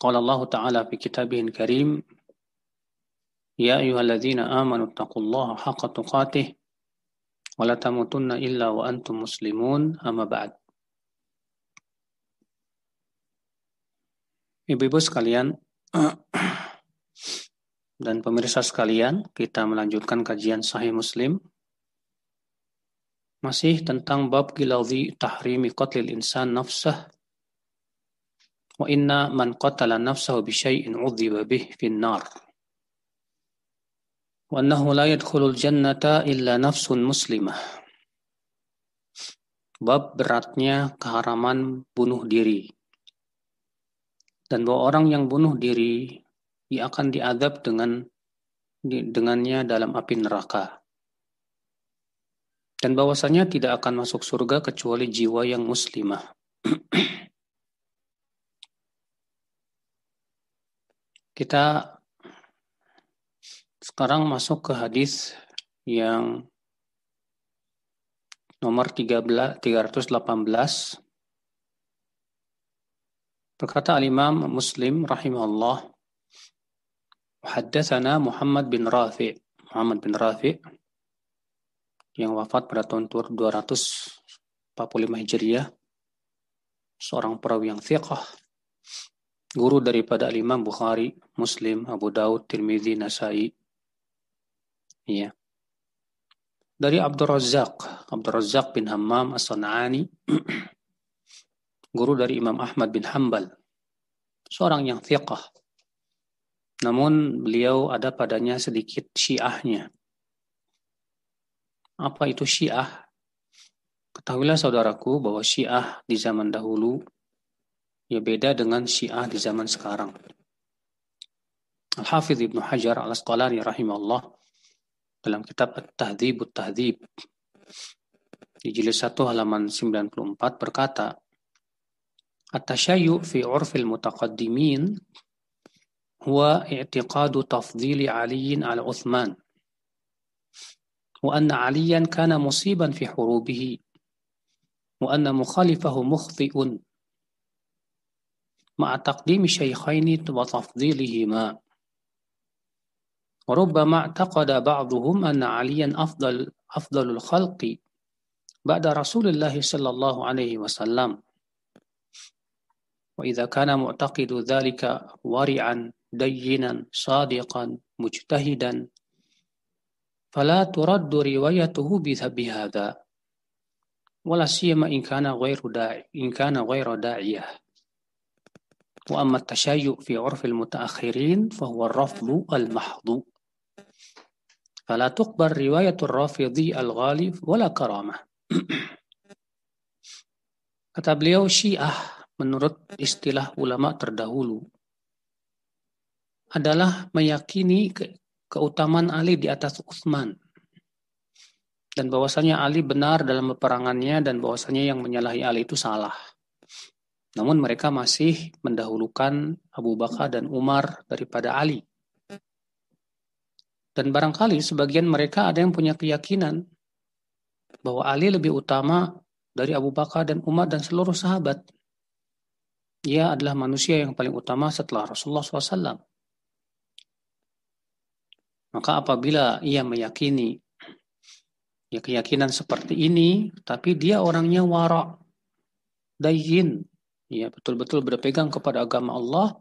قال الله تعالى في كتابه الكريم يا أيها الذين آمنوا اتقوا الله حق تقاته ولا تموتن إلا وأنتم مسلمون أما بعد Ibu-ibu sekalian dan pemirsa sekalian, kita melanjutkan kajian Sahih Muslim. Masih tentang bab giladhi tahrimi qatlil insan nafsah Wa inna man qatala nafsahu bi syai'in 'udziba bih fin nar. Wa annahu la yadkhulul jannata illa nafsun muslimah. Bab beratnya keharaman bunuh diri. Dan bahwa orang yang bunuh diri ia akan diadab dengan dengannya dalam api neraka. Dan bahwasanya tidak akan masuk surga kecuali jiwa yang muslimah. Kita sekarang masuk ke hadis yang nomor 13, 318. Berkata al-Imam Muslim rahimahullah, Haddatsana Muhammad bin Rafi. Muhammad bin Rafi yang wafat pada tahun 245 Hijriah. Seorang perawi yang thiqah guru daripada Imam Bukhari, Muslim, Abu Daud, Tirmidzi, Nasai. Iya. Dari Abdul Razak, Abdul Razak bin Hammam As-San'ani, guru dari Imam Ahmad bin Hambal, seorang yang thiqah. Namun beliau ada padanya sedikit syiahnya. Apa itu syiah? Ketahuilah saudaraku bahwa syiah di zaman dahulu Ya beda dengan Syiah di zaman sekarang. Al-Hafidh Ibnu Hajar Al-Asqalani rahimahullah dalam kitab At-Tahdzib At-Tahdzib di jilid 1 halaman 94 berkata At-tashayyu fi 'urfil mutaqaddimin huwa i'tiqadu tafdhili Ali ala Uthman wa anna Aliyan kana musiban fi hurubihi wa anna mukhalifahu mukhti'un مع تقديم الشيخين وتفضيلهما وربما اعتقد بعضهم أن عليا أفضل أفضل الخلق بعد رسول الله صلى الله عليه وسلم. وإذا كان معتقد ذلك ورعا دينا صادقا مجتهدا فلا ترد روايته بهذا ولا سيما إن كان غير داعي إن كان غير داعية. Tashayyu fi urfil mutaakhirin fahuwa rafdu al-mahdhu. Fala tuqbar riwayatul rafidhi al-ghalib wala karamah. Kata beliau Syiah menurut istilah ulama terdahulu adalah meyakini ke keutamaan Ali di atas Utsman dan bahwasanya Ali benar dalam peperangannya dan bahwasanya yang menyalahi Ali itu salah. Namun mereka masih mendahulukan Abu Bakar dan Umar daripada Ali. Dan barangkali sebagian mereka ada yang punya keyakinan bahwa Ali lebih utama dari Abu Bakar dan Umar dan seluruh sahabat. Ia adalah manusia yang paling utama setelah Rasulullah SAW. Maka apabila ia meyakini ya keyakinan seperti ini, tapi dia orangnya warak, dayin, ya betul-betul berpegang kepada agama Allah,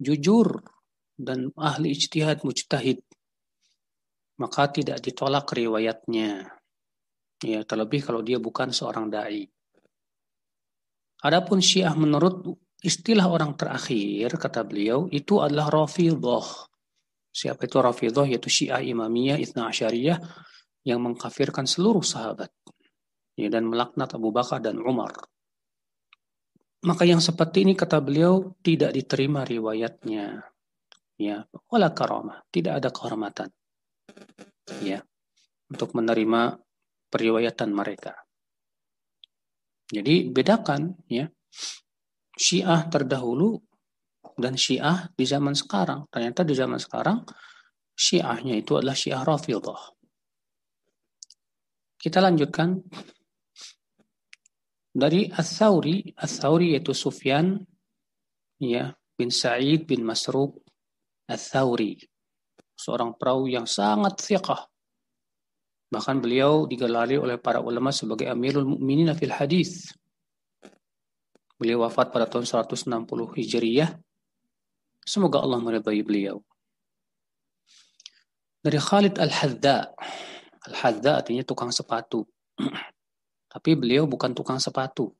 jujur dan ahli ijtihad mujtahid, maka tidak ditolak riwayatnya. Ya, terlebih kalau dia bukan seorang dai. Adapun Syiah menurut istilah orang terakhir kata beliau itu adalah Rafidhah. Siapa itu Rafidhah yaitu Syiah Imamiyah Ithna Asyariyah yang mengkafirkan seluruh sahabat ya, dan melaknat Abu Bakar dan Umar. Maka yang seperti ini kata beliau tidak diterima riwayatnya. ya wala karamah tidak ada kehormatan ya untuk menerima periwayatan mereka jadi bedakan ya Syiah terdahulu dan Syiah di zaman sekarang. Ternyata di zaman sekarang Syiahnya itu adalah Syiah Rafidhah. Kita lanjutkan dari Ats-Tsauri, Ats-Tsauri yaitu Sufyan ya bin Sa'id bin Masruq Ats-Tsauri. Seorang perawi yang sangat thiqah. Bahkan beliau digelari oleh para ulama sebagai Amirul Mukminin fil hadis. Beliau wafat pada tahun 160 Hijriyah Semoga Allah meridai beliau. Dari Khalid Al-Hadda. Al-Hadda artinya tukang sepatu. Tapi beliau bukan tukang sepatu.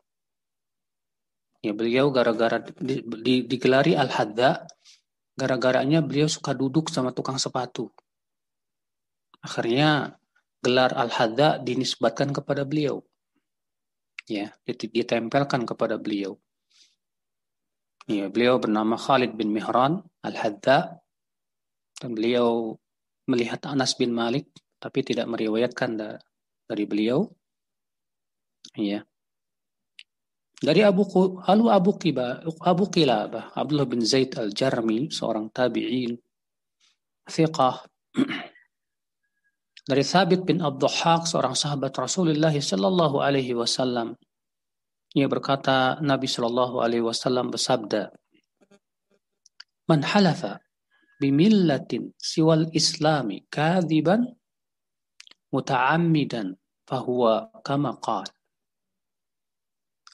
Ya beliau gara-gara di, di, digelari Al-Hadda, gara-garanya beliau suka duduk sama tukang sepatu. Akhirnya gelar Al-Hadda dinisbatkan kepada beliau. Ya, ditempelkan kepada beliau. Ya, beliau bernama Khalid bin Mihran Al-Hadda dan beliau melihat Anas bin Malik tapi tidak meriwayatkan dari beliau. Ya. Dari Abu Halu Abu Qiba, Abu Qilabah, Abdullah bin Zaid Al-Jarmi, seorang tabi'in, thiqah. Dari Thabit bin Abduhaq, seorang sahabat Rasulullah sallallahu alaihi wasallam. Ia berkata Nabi Shallallahu Alaihi Wasallam bersabda, "Man halafa bimillatin siwal islami kadiban muta'ammidan fahuwa kama qal."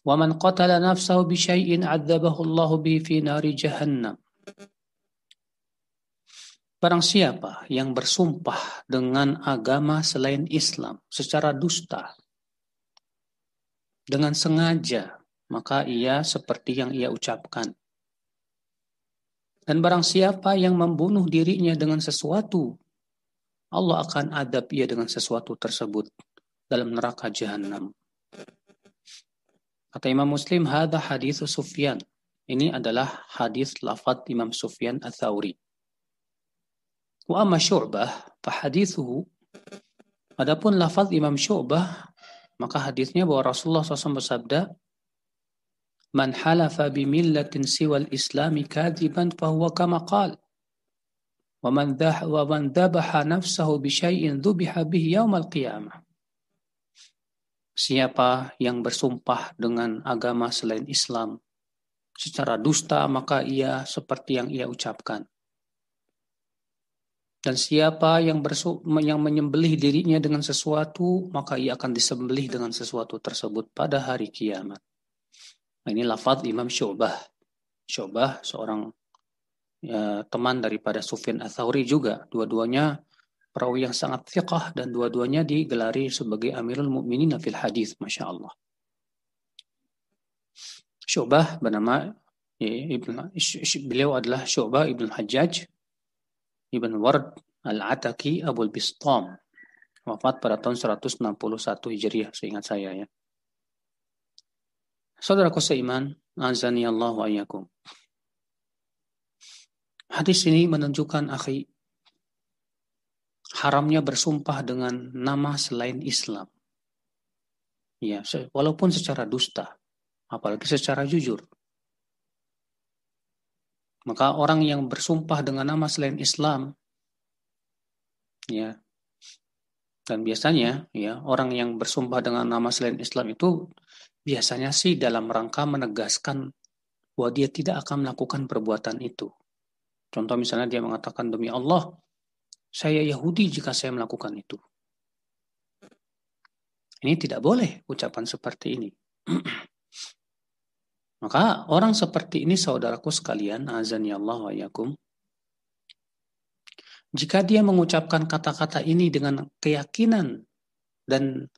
ومن قتل نفسه بشيء عذبه الله به في نار جهنم Barang siapa yang bersumpah dengan agama selain Islam secara dusta dengan sengaja, maka ia seperti yang ia ucapkan. Dan barang siapa yang membunuh dirinya dengan sesuatu, Allah akan adab ia dengan sesuatu tersebut dalam neraka jahanam. Kata Imam Muslim, hadha hadis Sufyan. Ini adalah hadis lafad Imam Sufyan al-Thawri. Wa amma syu'bah, fahadithuhu. Adapun lafad Imam Syu'bah, maka hadisnya bahwa Rasulullah SAW bersabda, Man halafa bimillatin siwal islami kadiban fahuwa kama qal. Wa man dhabaha nafsahu bisyai'in dhubiha bihi yawmal qiyamah. Siapa yang bersumpah dengan agama selain Islam secara dusta maka ia seperti yang ia ucapkan. Dan siapa yang bersu yang menyembelih dirinya dengan sesuatu, maka ia akan disembelih dengan sesuatu tersebut pada hari kiamat. Nah, ini lafaz Imam Syu'bah. Syu'bah seorang ya, teman daripada Sufyan Atsauri juga. Dua-duanya perawi yang sangat thiqah dan dua-duanya digelari sebagai Amirul Mukminin fil hadis, Masya Allah. Syu'bah bernama ya, beliau adalah Syu'bah Ibn Hajjaj Ibn Ward Al-Ataki Abul Bistam. Wafat pada tahun 161 Hijriah, seingat saya ya. Saudaraku seiman, azani Allah wa ayyakum. Hadis ini menunjukkan akhi haramnya bersumpah dengan nama selain Islam. Ya, walaupun secara dusta, apalagi secara jujur. Maka orang yang bersumpah dengan nama selain Islam, ya, dan biasanya ya orang yang bersumpah dengan nama selain Islam itu biasanya sih dalam rangka menegaskan bahwa dia tidak akan melakukan perbuatan itu. Contoh misalnya dia mengatakan demi Allah, saya Yahudi jika saya melakukan itu. Ini tidak boleh ucapan seperti ini. Maka orang seperti ini saudaraku sekalian, azan ya Allah wa yakum, jika dia mengucapkan kata-kata ini dengan keyakinan dan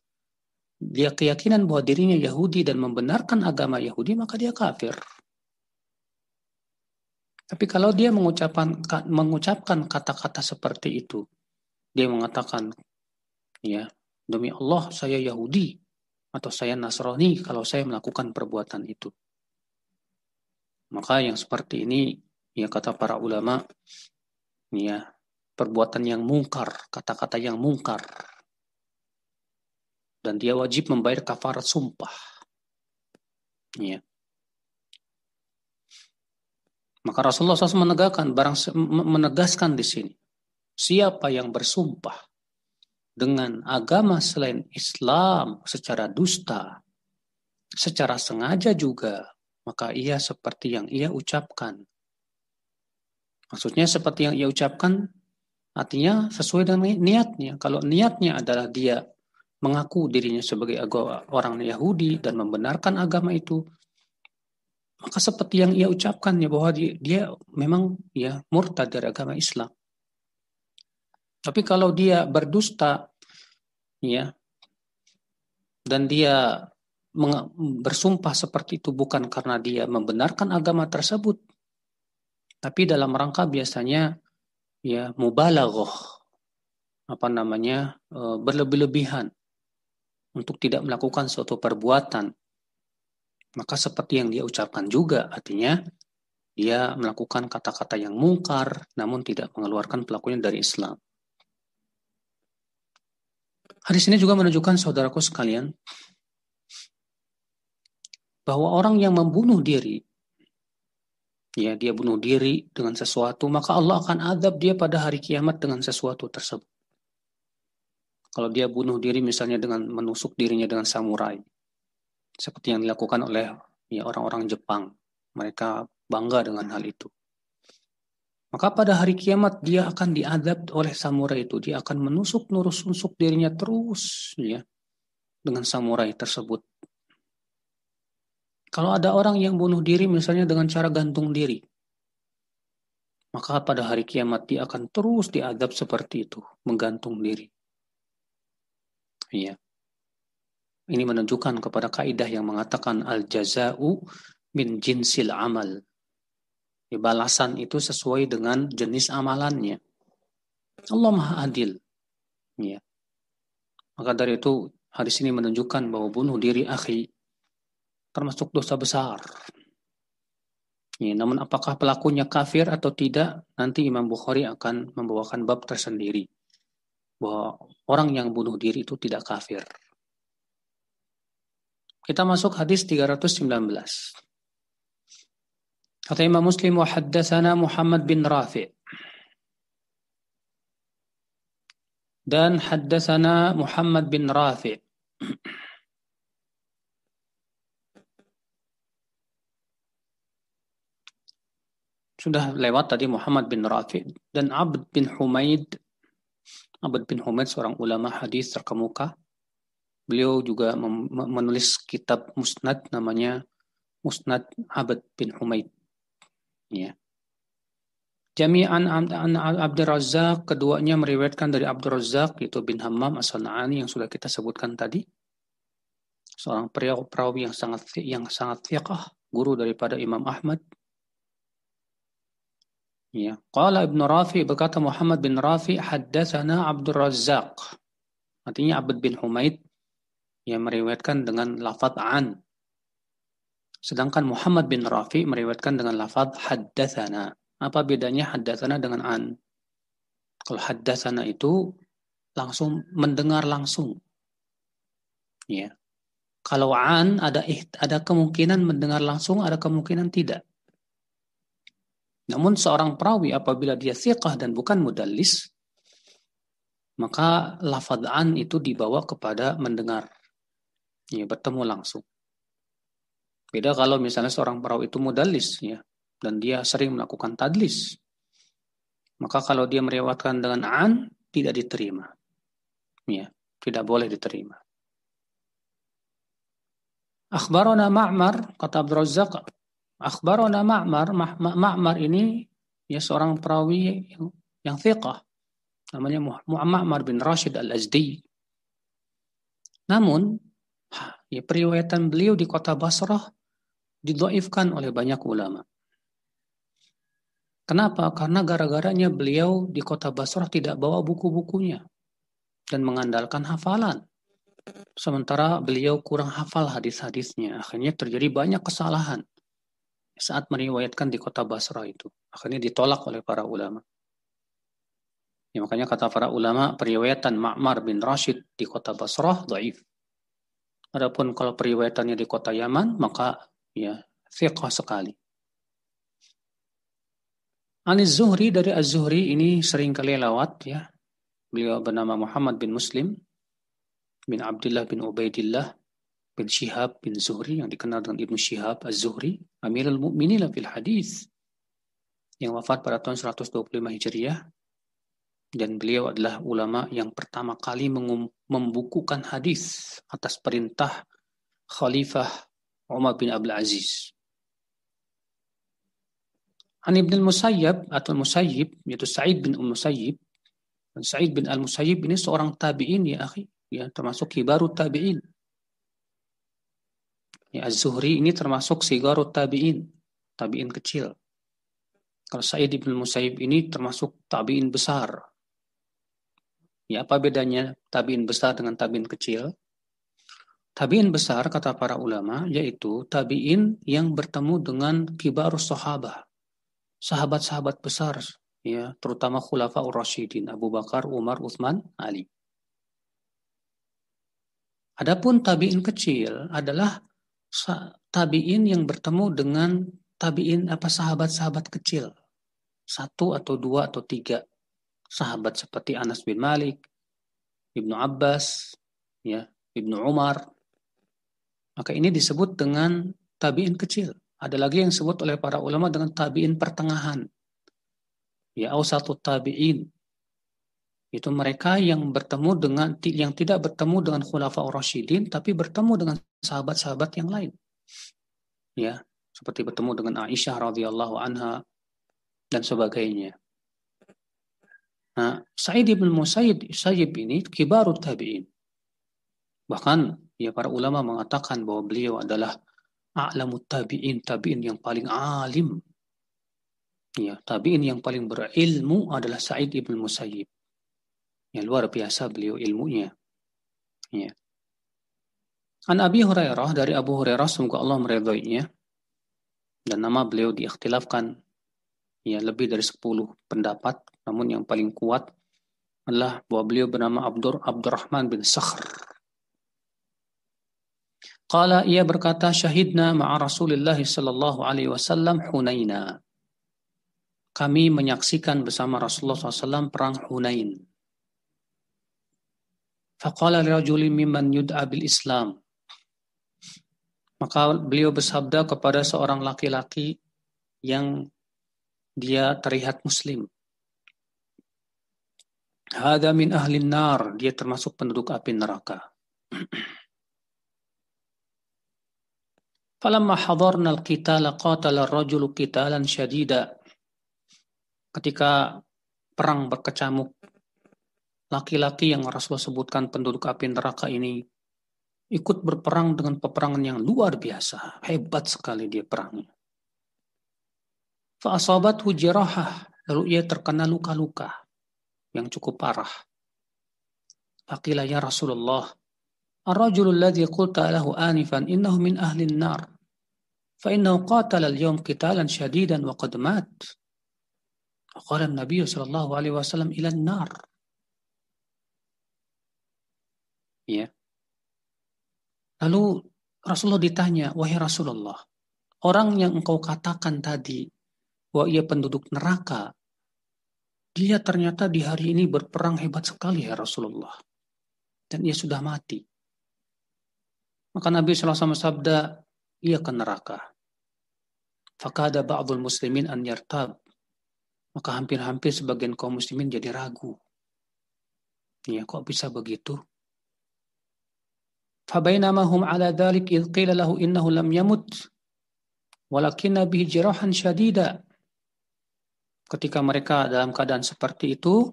dia keyakinan bahwa dirinya Yahudi dan membenarkan agama Yahudi, maka dia kafir. Tapi kalau dia mengucapkan mengucapkan kata-kata seperti itu, dia mengatakan, ya demi Allah saya Yahudi atau saya Nasrani kalau saya melakukan perbuatan itu. Maka yang seperti ini, ya kata para ulama, ya perbuatan yang mungkar, kata-kata yang mungkar. Dan dia wajib membayar kafarat sumpah. Ya. Maka Rasulullah SAW menegakkan, barang menegaskan di sini, siapa yang bersumpah dengan agama selain Islam secara dusta, secara sengaja juga, maka ia seperti yang ia ucapkan. Maksudnya seperti yang ia ucapkan, artinya sesuai dengan niatnya. Kalau niatnya adalah dia mengaku dirinya sebagai orang Yahudi dan membenarkan agama itu, maka seperti yang ia ucapkan ya bahwa dia, dia memang ya murtad dari agama Islam. Tapi kalau dia berdusta ya dan dia bersumpah seperti itu bukan karena dia membenarkan agama tersebut tapi dalam rangka biasanya ya mubalaghah apa namanya e, berlebih-lebihan untuk tidak melakukan suatu perbuatan maka seperti yang dia ucapkan juga, artinya dia melakukan kata-kata yang mungkar, namun tidak mengeluarkan pelakunya dari Islam. Hadis ini juga menunjukkan saudaraku sekalian, bahwa orang yang membunuh diri, ya dia bunuh diri dengan sesuatu, maka Allah akan adab dia pada hari kiamat dengan sesuatu tersebut. Kalau dia bunuh diri misalnya dengan menusuk dirinya dengan samurai, seperti yang dilakukan oleh ya orang-orang Jepang. Mereka bangga dengan hal itu. Maka pada hari kiamat dia akan diadab oleh samurai itu. Dia akan menusuk nusuk dirinya terus ya dengan samurai tersebut. Kalau ada orang yang bunuh diri misalnya dengan cara gantung diri, maka pada hari kiamat dia akan terus diadab seperti itu, menggantung diri. Iya. Ini menunjukkan kepada kaidah yang mengatakan al jazau min jinsil amal. Ya, balasan itu sesuai dengan jenis amalannya. Allah Maha Adil. Ya. Maka dari itu hadis ini menunjukkan bahwa bunuh diri akhi termasuk dosa besar. Ya, namun apakah pelakunya kafir atau tidak, nanti Imam Bukhari akan membawakan bab tersendiri. Bahwa orang yang bunuh diri itu tidak kafir. Kita masuk hadis 319. Kata Imam Muslim wa haddatsana Muhammad bin Rafi. Dan haddatsana Muhammad bin Rafi. Sudah lewat tadi Muhammad bin Rafi dan Abd bin Humaid. Abd bin Humaid seorang ulama hadis terkemuka Beliau juga menulis kitab musnad namanya Musnad Abad bin Humaid. Ya. Jami'an an Abdul Razak keduanya meriwayatkan dari Abdul Razak itu bin Hammam As-Sana'ani yang sudah kita sebutkan tadi. Seorang perawi yang sangat yang sangat fiqh, guru daripada Imam Ahmad. Ya, qala Ibnu Rafi berkata Muhammad bin Rafi haddatsana Abdul Razak. Artinya Abd bin Humaid yang meriwayatkan dengan lafaz an. Sedangkan Muhammad bin Rafi meriwayatkan dengan lafaz haddatsana. Apa bedanya haddatsana dengan an? Kalau haddatsana itu langsung mendengar langsung. Ya. Kalau an ada ada kemungkinan mendengar langsung, ada kemungkinan tidak. Namun seorang perawi apabila dia siqah dan bukan mudallis, maka lafadz an itu dibawa kepada mendengar ya bertemu langsung. Beda kalau misalnya seorang perawi itu modalis ya dan dia sering melakukan tadlis. Maka kalau dia meriwayatkan dengan an tidak diterima. Ya, tidak boleh diterima. Akhbarona Ma'mar kata Abdul Razzaq Akhbarona Ma'mar Ma'mar ini ya seorang perawi yang yang thiqah namanya Muhammad bin Rashid Al-Azdi. Namun ya periwayatan beliau di kota Basrah didoifkan oleh banyak ulama. Kenapa? Karena gara-garanya beliau di kota Basrah tidak bawa buku-bukunya dan mengandalkan hafalan. Sementara beliau kurang hafal hadis-hadisnya. Akhirnya terjadi banyak kesalahan saat meriwayatkan di kota Basrah itu. Akhirnya ditolak oleh para ulama. Ya, makanya kata para ulama periwayatan Ma'mar bin Rashid di kota Basrah dhaif. Adapun kalau periwayatannya di kota Yaman maka ya thiqah sekali. Anis Zuhri dari Az-Zuhri ini sering kali lewat ya. Beliau bernama Muhammad bin Muslim bin Abdullah bin Ubaidillah bin Shihab bin Zuhri yang dikenal dengan Ibnu Shihab Az-Zuhri, Amirul Mukminin fil hadis yang wafat pada tahun 125 Hijriah dan beliau adalah ulama yang pertama kali membukukan hadis atas perintah Khalifah Umar bin Abdul Aziz. An Ibn al-Musayyib atau Musayyib yaitu Sa'id bin Al-Musayyib. Sa'id bin Al-Musayyib ini seorang tabi'in ya akhi, ya termasuk kibarut tabi'in. Ya Az-Zuhri ini termasuk sigarut tabi'in, tabi'in kecil. Kalau Sa'id bin Musayyib ini termasuk tabi'in besar, Ya, apa bedanya tabiin besar dengan tabiin kecil? Tabiin besar kata para ulama yaitu tabiin yang bertemu dengan kibar sahabat. Sahabat-sahabat besar ya, terutama khulafaur rasyidin Abu Bakar, Umar, Utsman, Ali. Adapun tabiin kecil adalah tabiin yang bertemu dengan tabiin apa sahabat-sahabat kecil. Satu atau dua atau tiga sahabat seperti Anas bin Malik, Ibnu Abbas, ya, Ibnu Umar. Maka ini disebut dengan tabiin kecil. Ada lagi yang disebut oleh para ulama dengan tabiin pertengahan. Ya, satu tabiin. Itu mereka yang bertemu dengan yang tidak bertemu dengan khulafa rasyidin tapi bertemu dengan sahabat-sahabat yang lain. Ya, seperti bertemu dengan Aisyah radhiyallahu anha dan sebagainya. Nah, Sa'id bin Musayyib, Musayyib ini kibarut tabi'in. Bahkan ya para ulama mengatakan bahwa beliau adalah a'lamut tabi'in, tabi'in yang paling alim. Ya, tabi'in yang paling berilmu adalah Sa'id bin Musayyib. Ya, luar biasa beliau ilmunya. Ya. An Abi Hurairah dari Abu Hurairah semoga Allah meridhoinya dan nama beliau diikhtilafkan ya lebih dari 10 pendapat namun yang paling kuat adalah bahwa beliau bernama Abdur Abdurrahman bin Sakhr. Qala ia berkata syahidna ma'a Rasulullah sallallahu alaihi wasallam Hunaina. Kami menyaksikan bersama Rasulullah SAW perang Hunain. Faqala lirajulin mimman yud'a bil Islam. Maka beliau bersabda kepada seorang laki-laki yang dia terlihat muslim. Hada min ahli nar, dia termasuk penduduk api neraka. Falamma hadarna al-qitala qatala ar-rajulu qitalan syadida. Ketika perang berkecamuk, laki-laki yang Rasulullah sebutkan penduduk api neraka ini ikut berperang dengan peperangan yang luar biasa. Hebat sekali dia perangnya. Fa'asabat hujirahah. Lalu ia terkena luka-luka yang cukup parah. Faqila ya Rasulullah, Ar-rajul alladhi qulta lahu anifan innahu min ahli. Fa innahu qatala al-yawm qitalan shadidan wa qad mat. Qala an-nabiy sallallahu alaihi wasallam ila an-nar. Ya. Lalu Rasulullah ditanya, wahai Rasulullah, orang yang engkau katakan tadi bahwa ia penduduk neraka, dia ternyata di hari ini berperang hebat sekali ya Rasulullah. Dan ia sudah mati. Maka Nabi SAW sabda, ia ke neraka. Fakada ba'dul muslimin an yartab. Maka hampir-hampir sebagian kaum muslimin jadi ragu. Ya, kok bisa begitu? Fabainama hum ala dhalik idh qila lahu innahu lam yamut. Walakinna bihi jirahan syadida ketika mereka dalam keadaan seperti itu,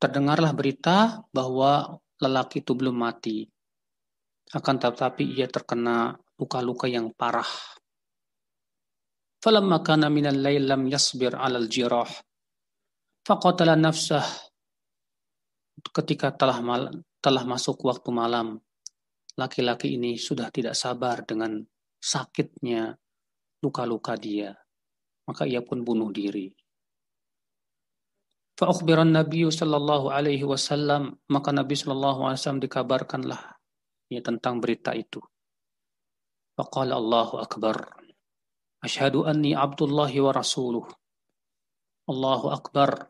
terdengarlah berita bahwa lelaki itu belum mati. Akan tetapi ia terkena luka-luka yang parah. Falamma kana minal lail lam yasbir 'alal jirah. Faqatala nafsah. Ketika telah mal, telah masuk waktu malam, laki-laki ini sudah tidak sabar dengan sakitnya luka-luka dia. Maka ia pun bunuh diri. Fa'ukhbiran Nabi sallallahu alaihi wasallam maka Nabi sallallahu alaihi wasallam dikabarkanlah ya tentang berita itu. Faqala Allahu akbar. Asyhadu anni Abdullahi wa rasuluh. Allahu akbar.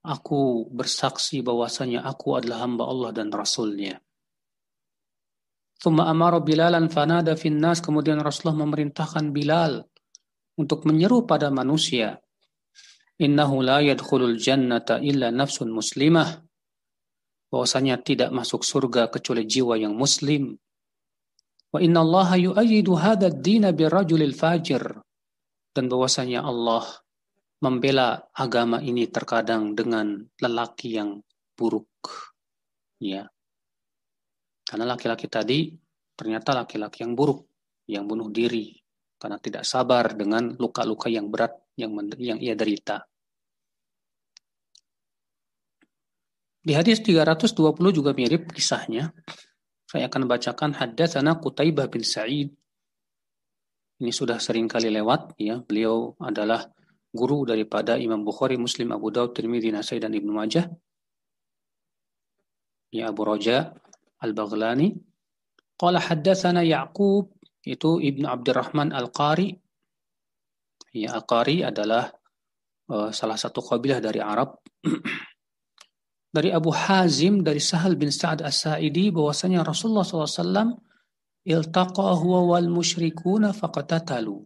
Aku bersaksi bahwasanya aku adalah hamba Allah dan Rasulnya. Thumma amara Bilalan fanada fin nas. Kemudian Rasulullah memerintahkan Bilal untuk menyeru pada manusia. Innahu la yadkhulul jannata illa nafsun muslimah. Bahwasanya tidak masuk surga kecuali jiwa yang muslim. Wa inna Allah yu'ayyidu hadha ad-dina birrajulil fajir. Dan bahwasanya Allah membela agama ini terkadang dengan lelaki yang buruk. Ya. Karena laki-laki tadi ternyata laki-laki yang buruk, yang bunuh diri karena tidak sabar dengan luka-luka yang berat yang yang ia derita. Di hadis 320 juga mirip kisahnya. Saya akan bacakan hadatsana Qutaibah bin Sa'id. Ini sudah sering kali lewat ya. Beliau adalah guru daripada Imam Bukhari, Muslim, Abu Daud, Tirmidzi, Nasai dan Ibnu Majah. Ya Abu Raja Al-Baghlani. Qala haddatsana Ya'qub itu Ibnu Abdurrahman Al-Qari. Ya, Al-Qari adalah uh, salah satu kabilah dari Arab. dari Abu Hazim dari Sahal bin Sa'ad As-Sa'idi bahwasanya Rasulullah SAW iltaqa huwa wal musyrikuna faqatatalu.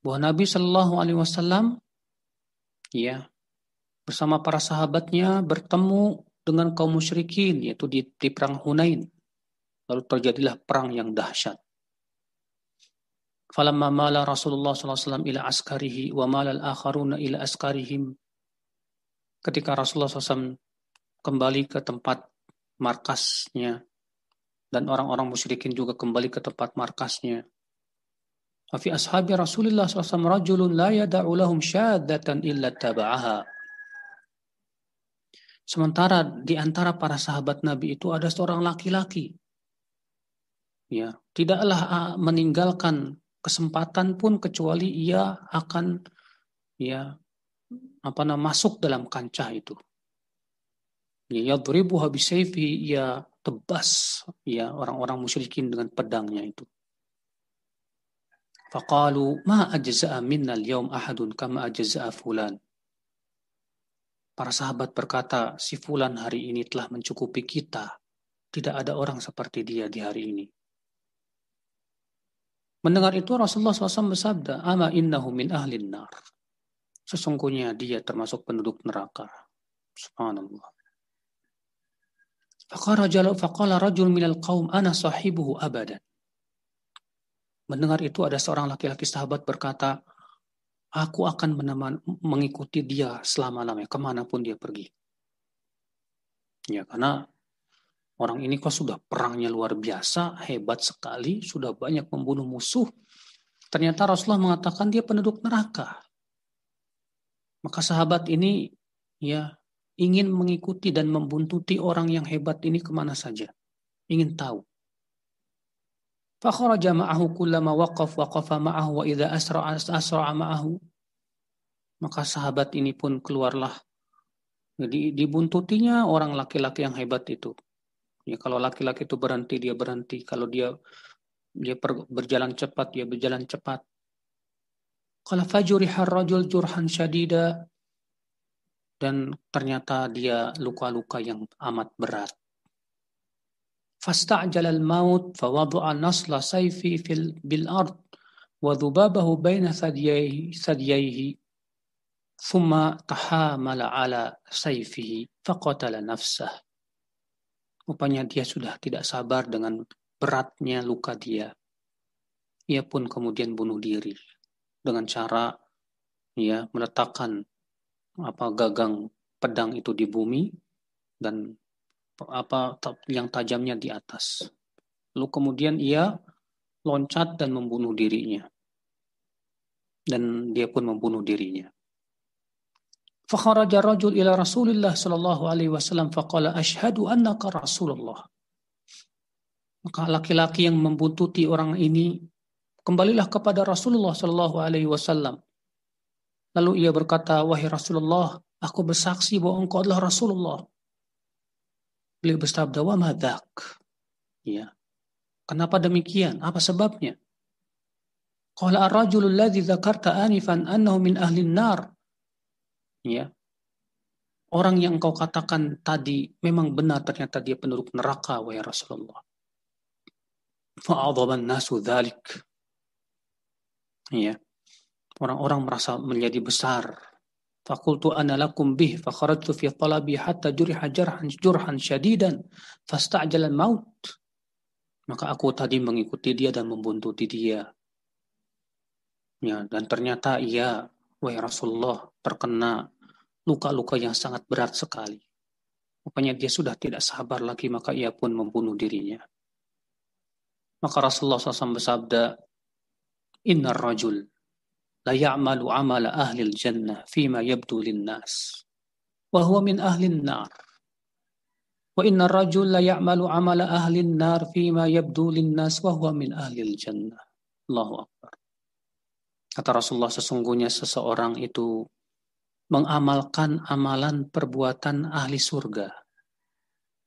Bahwa Nabi Shallallahu alaihi wasallam ya bersama para sahabatnya bertemu dengan kaum musyrikin yaitu di, di perang Hunain. Lalu terjadilah perang yang dahsyat. Falamma mala Rasulullah SAW ila askarihi wa mala al-akharuna ila askarihim. Ketika Rasulullah SAW kembali ke tempat markasnya dan orang-orang musyrikin juga kembali ke tempat markasnya. Fi ashabi Rasulullah SAW rajulun la yada'u lahum syadatan illa taba'aha. Sementara di antara para sahabat Nabi itu ada seorang laki-laki. Ya, tidaklah ah, meninggalkan kesempatan pun kecuali ia akan ya apa nama masuk dalam kancah itu. Ya yadribuha bisayfi ya tebas ya orang-orang musyrikin dengan pedangnya itu. Faqalu ma ajza'a minna al-yawm ahadun kama ajza'a fulan. Para sahabat berkata, si Fulan hari ini telah mencukupi kita. Tidak ada orang seperti dia di hari ini. Mendengar itu Rasulullah SAW bersabda, Ama innahu min ahlin nar. Sesungguhnya dia termasuk penduduk neraka. Subhanallah. Faqala rajul minal qaum ana sahibuhu abadan. Mendengar itu ada seorang laki-laki sahabat berkata, Aku akan meneman, mengikuti dia selama-lamanya, ke mana pun dia pergi. Ya, karena orang ini kok sudah perangnya luar biasa, hebat sekali, sudah banyak membunuh musuh. Ternyata Rasulullah mengatakan dia penduduk neraka. Maka sahabat ini ya ingin mengikuti dan membuntuti orang yang hebat ini ke mana saja. Ingin tahu. Fakharaja ma'ahu kullama waqaf waqafa ma'ahu wa idza asra'a asra'a ma'ahu. Maka sahabat ini pun keluarlah. Jadi dibuntutinya orang laki-laki yang hebat itu. Ya kalau laki-laki itu berhenti dia berhenti, kalau dia dia berjalan cepat dia berjalan cepat. Qala fajuriha rajul jurhan syadida dan ternyata dia luka-luka yang amat berat. Fasta'jala al-maut fawadha'a nasla sayfi fil bil ard wa dhubabahu baina sadiyaihi thumma tahamala ala sayfihi faqatala nafsah. Rupanya dia sudah tidak sabar dengan beratnya luka dia. Ia pun kemudian bunuh diri dengan cara ya meletakkan apa gagang pedang itu di bumi dan apa yang tajamnya di atas. Lalu kemudian ia loncat dan membunuh dirinya. Dan dia pun membunuh dirinya. Fakharaja rajul ila Rasulillah sallallahu alaihi wasallam faqala asyhadu annaka Rasulullah. Maka laki-laki yang membuntuti orang ini kembalilah kepada Rasulullah sallallahu alaihi wasallam. Lalu ia berkata, wahai Rasulullah, aku bersaksi bahwa engkau adalah Rasulullah. Beliau bersabda, wa madak. Ya. Kenapa demikian? Apa sebabnya? Qala ar-rajulul ladzi dzakarta anifan annahu min ahli nar. Ya. Orang yang engkau katakan tadi memang benar ternyata dia penduduk neraka wahai Rasulullah. Fa'adhaban nasu dzalik. Ya. Orang-orang merasa menjadi besar. Fakultu ana lakum bih fakharajtu fi talabi hatta juriha jarhan jurhan syadidan fasta'jala maut. Maka aku tadi mengikuti dia dan membuntuti dia. Ya, dan ternyata ia, wahai Rasulullah, terkena luka-luka yang sangat berat sekali. Rupanya dia sudah tidak sabar lagi, maka ia pun membunuh dirinya. Maka Rasulullah SAW bersabda, Inna rajul la ya'malu amala ahli jannah fima yabdu linnas. Wa huwa min ahli nar. Wa inna rajul la ya'malu amala ahli nar fima yabdu linnas wa huwa min ahli jannah. Allahu Akbar. Kata Rasulullah sesungguhnya seseorang itu mengamalkan amalan perbuatan ahli surga.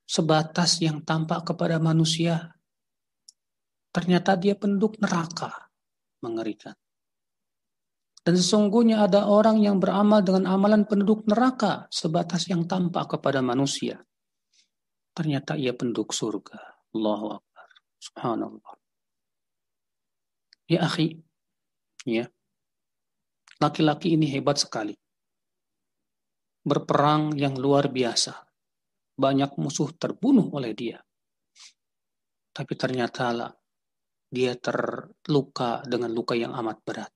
Sebatas yang tampak kepada manusia, ternyata dia penduduk neraka. Mengerikan. Dan sesungguhnya ada orang yang beramal dengan amalan penduduk neraka sebatas yang tampak kepada manusia. Ternyata ia penduduk surga. Allahu Akbar. Subhanallah. Ya akhi, ya. Laki-laki ini hebat sekali berperang yang luar biasa. Banyak musuh terbunuh oleh dia. Tapi ternyata lah, dia terluka dengan luka yang amat berat.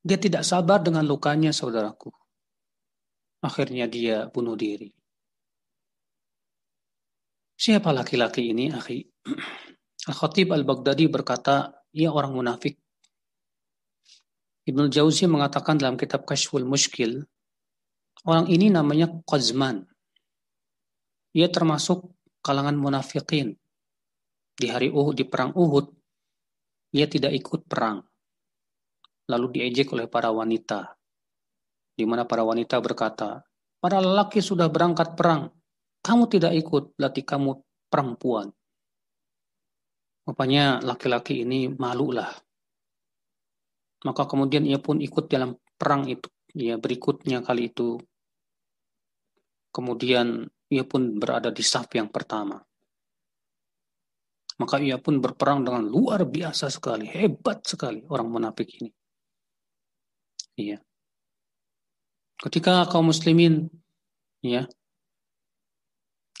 Dia tidak sabar dengan lukanya, saudaraku. Akhirnya dia bunuh diri. Siapa laki-laki ini, akhi? Al-Khatib Al-Baghdadi berkata, ia orang munafik. Ibnu Jauzi mengatakan dalam kitab Kashful Mushkil, Orang ini namanya Qazman. Ia termasuk kalangan munafikin. Di hari Uhud, di perang Uhud, ia tidak ikut perang. Lalu diejek oleh para wanita. Di mana para wanita berkata, para lelaki sudah berangkat perang. Kamu tidak ikut, berarti kamu perempuan. Rupanya laki-laki ini malulah. Maka kemudian ia pun ikut dalam perang itu. Ya, berikutnya kali itu Kemudian ia pun berada di saf yang pertama. Maka ia pun berperang dengan luar biasa sekali, hebat sekali orang munafik ini. Iya. Ketika kaum muslimin ya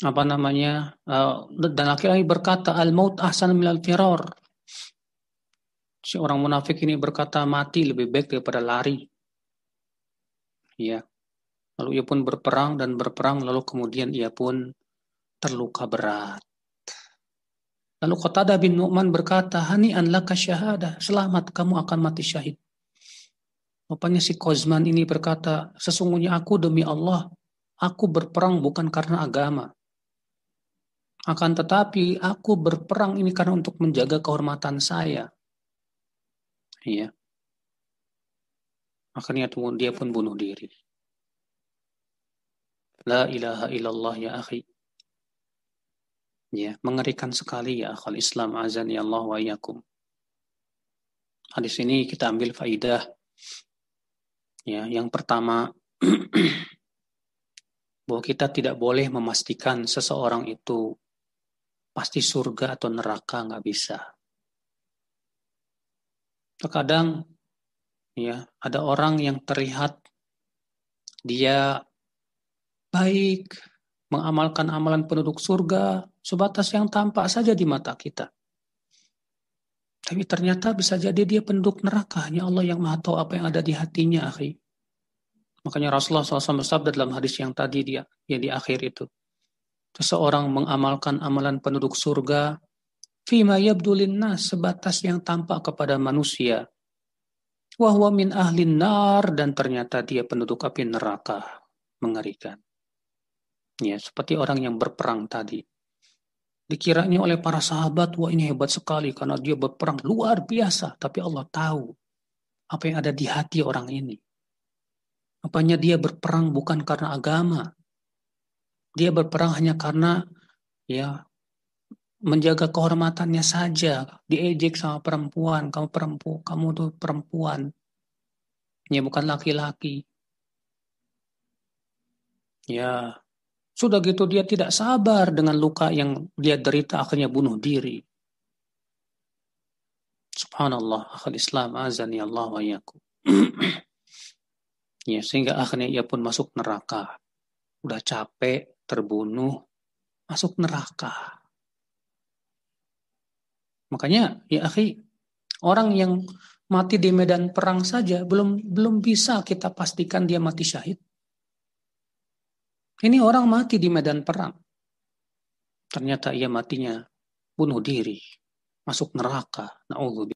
apa namanya uh, dan laki-laki berkata al maut ahsan al firar. Si orang munafik ini berkata mati lebih baik daripada lari. Ya. Lalu ia pun berperang dan berperang, lalu kemudian ia pun terluka berat. Lalu Qatada bin Nu'man berkata, Hani an laka syahadah, selamat kamu akan mati syahid. Rupanya si Kozman ini berkata, sesungguhnya aku demi Allah, aku berperang bukan karena agama. Akan tetapi aku berperang ini karena untuk menjaga kehormatan saya. Iya. Akhirnya dia pun bunuh diri. La ilaha illallah ya akhi. Ya, mengerikan sekali ya akhal Islam azan ya Allah wa iyakum. Hadis ini kita ambil faidah. Ya, yang pertama bahwa kita tidak boleh memastikan seseorang itu pasti surga atau neraka nggak bisa. Terkadang ya ada orang yang terlihat dia baik, mengamalkan amalan penduduk surga, sebatas yang tampak saja di mata kita. Tapi ternyata bisa jadi dia penduduk neraka. Hanya Allah yang maha tahu apa yang ada di hatinya, akhi. Makanya Rasulullah SAW bersabda dalam hadis yang tadi dia yang di akhir itu. Seseorang mengamalkan amalan penduduk surga, fima yabdulin nas, sebatas yang tampak kepada manusia. Wahwa min ahlin nar, dan ternyata dia penduduk api neraka. Mengerikan. Ya, seperti orang yang berperang tadi. Dikiranya oleh para sahabat, wah ini hebat sekali karena dia berperang luar biasa. Tapi Allah tahu apa yang ada di hati orang ini. Apanya dia berperang bukan karena agama. Dia berperang hanya karena ya menjaga kehormatannya saja, diejek sama perempuan, kamu perempuan, kamu tuh perempuan. Ya bukan laki-laki. Ya, sudah gitu dia tidak sabar dengan luka yang dia derita akhirnya bunuh diri. Subhanallah, akhal Islam azani Allah wa ya, sehingga akhirnya ia pun masuk neraka. Udah capek, terbunuh, masuk neraka. Makanya ya akhi, orang yang mati di medan perang saja belum belum bisa kita pastikan dia mati syahid. Ini orang mati di medan perang. Ternyata ia matinya bunuh diri, masuk neraka. Na'udzubillah.